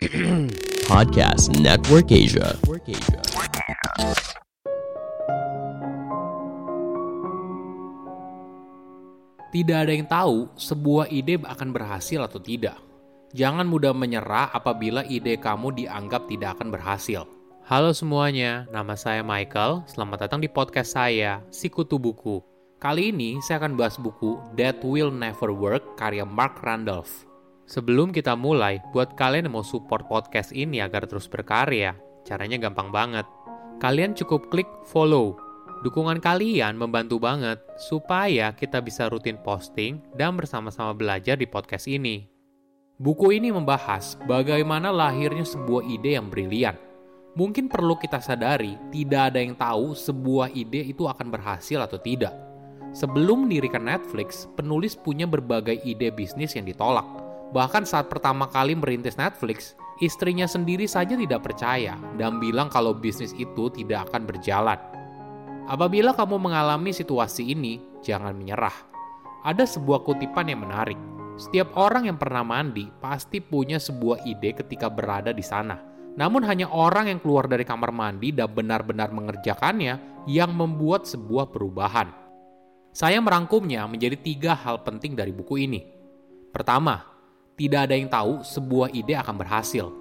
Podcast Network Asia. Tidak ada yang tahu sebuah ide akan berhasil atau tidak. Jangan mudah menyerah apabila ide kamu dianggap tidak akan berhasil. Halo semuanya, nama saya Michael. Selamat datang di podcast saya, Sikutu Buku. Kali ini saya akan bahas buku That Will Never Work karya Mark Randolph. Sebelum kita mulai, buat kalian yang mau support podcast ini agar terus berkarya, caranya gampang banget. Kalian cukup klik follow. Dukungan kalian membantu banget supaya kita bisa rutin posting dan bersama-sama belajar di podcast ini. Buku ini membahas bagaimana lahirnya sebuah ide yang brilian. Mungkin perlu kita sadari, tidak ada yang tahu sebuah ide itu akan berhasil atau tidak. Sebelum mendirikan Netflix, penulis punya berbagai ide bisnis yang ditolak Bahkan saat pertama kali merintis Netflix, istrinya sendiri saja tidak percaya dan bilang kalau bisnis itu tidak akan berjalan. Apabila kamu mengalami situasi ini, jangan menyerah. Ada sebuah kutipan yang menarik. Setiap orang yang pernah mandi pasti punya sebuah ide ketika berada di sana. Namun hanya orang yang keluar dari kamar mandi dan benar-benar mengerjakannya yang membuat sebuah perubahan. Saya merangkumnya menjadi tiga hal penting dari buku ini. Pertama, tidak ada yang tahu sebuah ide akan berhasil.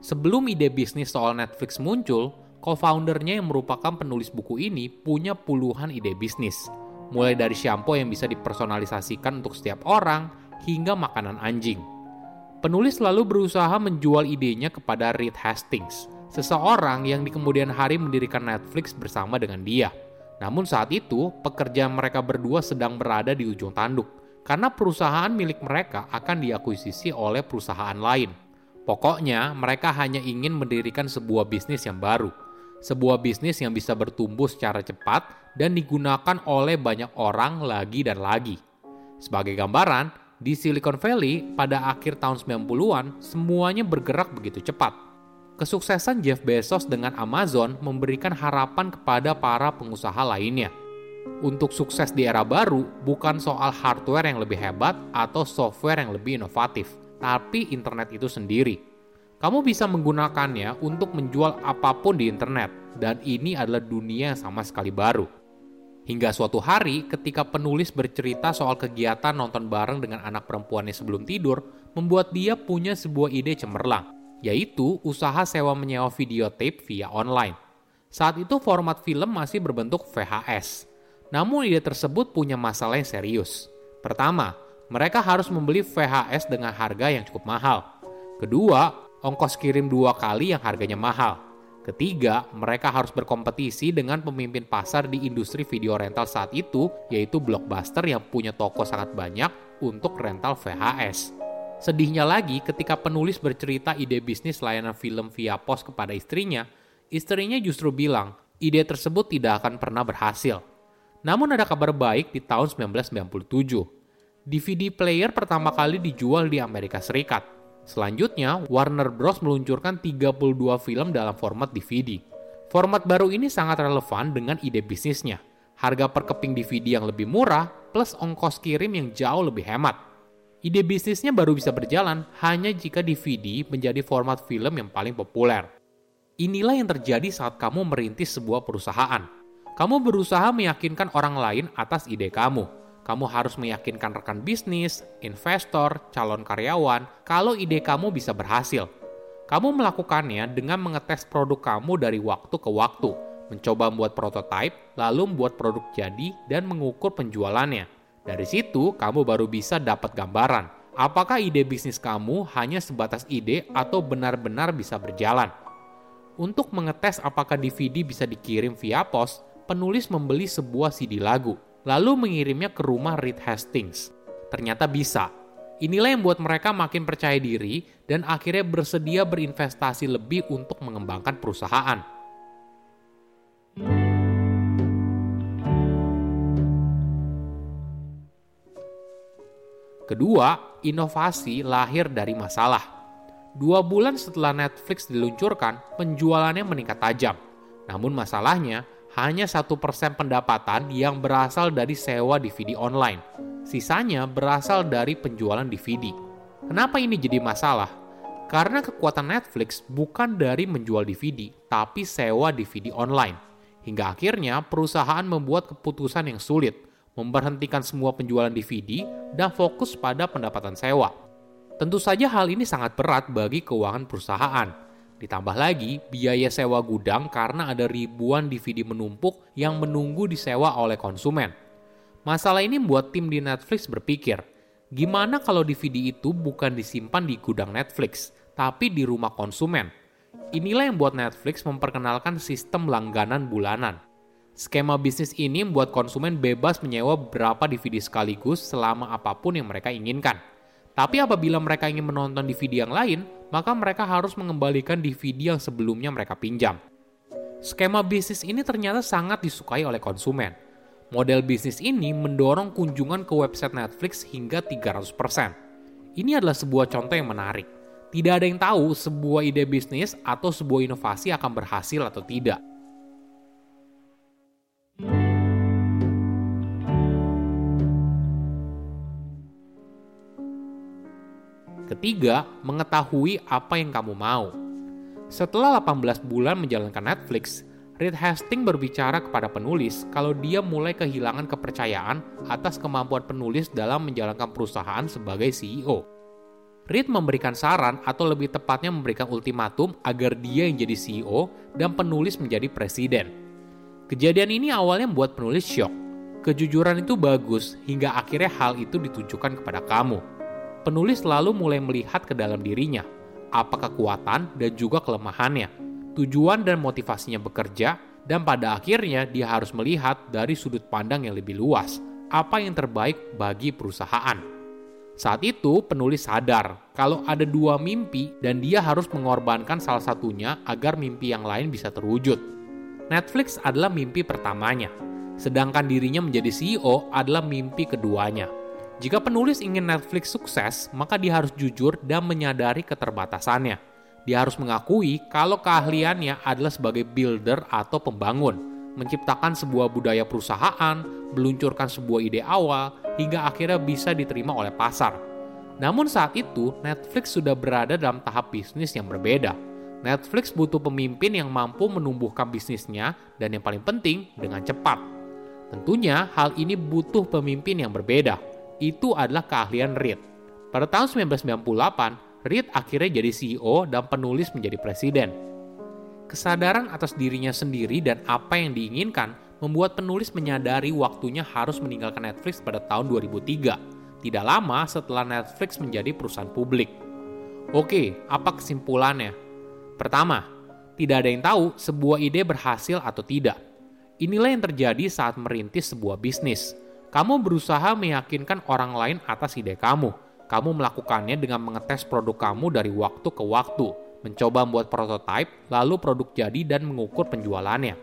Sebelum ide bisnis soal Netflix muncul, co-foundernya yang merupakan penulis buku ini punya puluhan ide bisnis. Mulai dari shampoo yang bisa dipersonalisasikan untuk setiap orang, hingga makanan anjing. Penulis selalu berusaha menjual idenya kepada Reed Hastings, seseorang yang di kemudian hari mendirikan Netflix bersama dengan dia. Namun saat itu, pekerjaan mereka berdua sedang berada di ujung tanduk karena perusahaan milik mereka akan diakuisisi oleh perusahaan lain. Pokoknya, mereka hanya ingin mendirikan sebuah bisnis yang baru, sebuah bisnis yang bisa bertumbuh secara cepat dan digunakan oleh banyak orang lagi dan lagi. Sebagai gambaran, di Silicon Valley pada akhir tahun 90-an, semuanya bergerak begitu cepat. Kesuksesan Jeff Bezos dengan Amazon memberikan harapan kepada para pengusaha lainnya – untuk sukses di era baru bukan soal hardware yang lebih hebat atau software yang lebih inovatif, tapi internet itu sendiri. Kamu bisa menggunakannya untuk menjual apa pun di internet, dan ini adalah dunia yang sama sekali baru. Hingga suatu hari, ketika penulis bercerita soal kegiatan nonton bareng dengan anak perempuannya sebelum tidur, membuat dia punya sebuah ide cemerlang, yaitu usaha sewa menyewa videotape via online. Saat itu format film masih berbentuk VHS, namun ide tersebut punya masalah yang serius. Pertama, mereka harus membeli VHS dengan harga yang cukup mahal. Kedua, ongkos kirim dua kali yang harganya mahal. Ketiga, mereka harus berkompetisi dengan pemimpin pasar di industri video rental saat itu, yaitu Blockbuster yang punya toko sangat banyak untuk rental VHS. Sedihnya lagi ketika penulis bercerita ide bisnis layanan film via pos kepada istrinya, istrinya justru bilang, ide tersebut tidak akan pernah berhasil. Namun ada kabar baik di tahun 1997. DVD player pertama kali dijual di Amerika Serikat. Selanjutnya, Warner Bros. meluncurkan 32 film dalam format DVD. Format baru ini sangat relevan dengan ide bisnisnya. Harga per keping DVD yang lebih murah plus ongkos kirim yang jauh lebih hemat. Ide bisnisnya baru bisa berjalan hanya jika DVD menjadi format film yang paling populer. Inilah yang terjadi saat kamu merintis sebuah perusahaan kamu berusaha meyakinkan orang lain atas ide kamu. Kamu harus meyakinkan rekan bisnis, investor, calon karyawan kalau ide kamu bisa berhasil. Kamu melakukannya dengan mengetes produk kamu dari waktu ke waktu, mencoba membuat prototipe, lalu membuat produk jadi dan mengukur penjualannya. Dari situ, kamu baru bisa dapat gambaran apakah ide bisnis kamu hanya sebatas ide atau benar-benar bisa berjalan. Untuk mengetes apakah DVD bisa dikirim via pos, penulis membeli sebuah CD lagu, lalu mengirimnya ke rumah Reed Hastings. Ternyata bisa. Inilah yang membuat mereka makin percaya diri dan akhirnya bersedia berinvestasi lebih untuk mengembangkan perusahaan. Kedua, inovasi lahir dari masalah. Dua bulan setelah Netflix diluncurkan, penjualannya meningkat tajam. Namun masalahnya, hanya satu persen pendapatan yang berasal dari sewa DVD online. Sisanya berasal dari penjualan DVD. Kenapa ini jadi masalah? Karena kekuatan Netflix bukan dari menjual DVD, tapi sewa DVD online. Hingga akhirnya perusahaan membuat keputusan yang sulit, memberhentikan semua penjualan DVD dan fokus pada pendapatan sewa. Tentu saja hal ini sangat berat bagi keuangan perusahaan. Ditambah lagi biaya sewa gudang karena ada ribuan DVD menumpuk yang menunggu disewa oleh konsumen. Masalah ini membuat tim di Netflix berpikir, gimana kalau DVD itu bukan disimpan di gudang Netflix, tapi di rumah konsumen? Inilah yang membuat Netflix memperkenalkan sistem langganan bulanan. Skema bisnis ini membuat konsumen bebas menyewa beberapa DVD sekaligus selama apa pun yang mereka inginkan. Tapi apabila mereka ingin menonton DVD yang lain, maka mereka harus mengembalikan DVD yang sebelumnya mereka pinjam. Skema bisnis ini ternyata sangat disukai oleh konsumen. Model bisnis ini mendorong kunjungan ke website Netflix hingga 300%. Ini adalah sebuah contoh yang menarik. Tidak ada yang tahu sebuah ide bisnis atau sebuah inovasi akan berhasil atau tidak. Ketiga, mengetahui apa yang kamu mau. Setelah 18 bulan menjalankan Netflix, Reed Hastings berbicara kepada penulis kalau dia mulai kehilangan kepercayaan atas kemampuan penulis dalam menjalankan perusahaan sebagai CEO. Reed memberikan saran atau lebih tepatnya memberikan ultimatum agar dia yang jadi CEO dan penulis menjadi presiden. Kejadian ini awalnya membuat penulis shock. Kejujuran itu bagus hingga akhirnya hal itu ditujukan kepada kamu. Penulis lalu mulai melihat ke dalam dirinya, apa kekuatan dan juga kelemahannya tujuan dan motivasinya bekerja, dan pada akhirnya dia harus melihat dari sudut pandang yang lebih luas apa yang terbaik bagi perusahaan. Saat itu, penulis sadar kalau ada dua mimpi dan dia harus mengorbankan salah satunya agar mimpi yang lain bisa terwujud. Netflix adalah mimpi pertamanya, sedangkan dirinya menjadi CEO adalah mimpi keduanya. Jika penulis ingin Netflix sukses, maka dia harus jujur dan menyadari keterbatasannya dia harus mengakui kalau keahliannya adalah sebagai builder atau pembangun, menciptakan sebuah budaya perusahaan, meluncurkan sebuah ide awal, hingga akhirnya bisa diterima oleh pasar. Namun saat itu, Netflix sudah berada dalam tahap bisnis yang berbeda. Netflix butuh pemimpin yang mampu menumbuhkan bisnisnya dan yang paling penting dengan cepat. Tentunya hal ini butuh pemimpin yang berbeda. Itu adalah keahlian Reed. Pada tahun 1998, Reed akhirnya jadi CEO dan penulis menjadi presiden. Kesadaran atas dirinya sendiri dan apa yang diinginkan membuat penulis menyadari waktunya harus meninggalkan Netflix pada tahun 2003, tidak lama setelah Netflix menjadi perusahaan publik. Oke, apa kesimpulannya? Pertama, tidak ada yang tahu sebuah ide berhasil atau tidak. Inilah yang terjadi saat merintis sebuah bisnis. Kamu berusaha meyakinkan orang lain atas ide kamu, kamu melakukannya dengan mengetes produk kamu dari waktu ke waktu, mencoba membuat prototipe, lalu produk jadi dan mengukur penjualannya.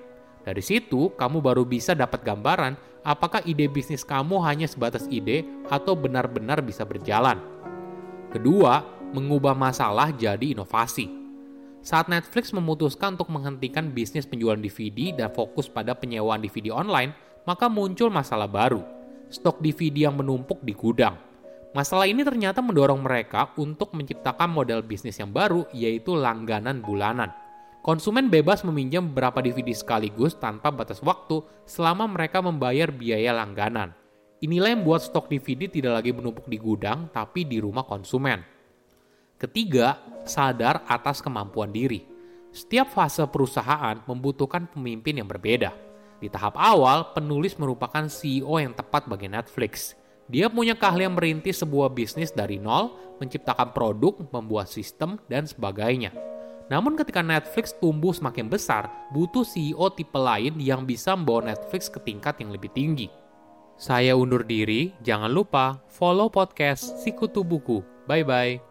Dari situ, kamu baru bisa dapat gambaran apakah ide bisnis kamu hanya sebatas ide atau benar-benar bisa berjalan. Kedua, mengubah masalah jadi inovasi. Saat Netflix memutuskan untuk menghentikan bisnis penjualan DVD dan fokus pada penyewaan DVD online, maka muncul masalah baru. Stok DVD yang menumpuk di gudang Masalah ini ternyata mendorong mereka untuk menciptakan model bisnis yang baru, yaitu langganan bulanan. Konsumen bebas meminjam beberapa DVD sekaligus tanpa batas waktu selama mereka membayar biaya langganan. Inilah yang membuat stok DVD tidak lagi menumpuk di gudang, tapi di rumah konsumen. Ketiga, sadar atas kemampuan diri. Setiap fase perusahaan membutuhkan pemimpin yang berbeda. Di tahap awal, penulis merupakan CEO yang tepat bagi Netflix. Dia punya keahlian merintis sebuah bisnis dari nol, menciptakan produk, membuat sistem, dan sebagainya. Namun ketika Netflix tumbuh semakin besar, butuh CEO tipe lain yang bisa membawa Netflix ke tingkat yang lebih tinggi. Saya undur diri, jangan lupa follow podcast Sikutu Buku. Bye-bye.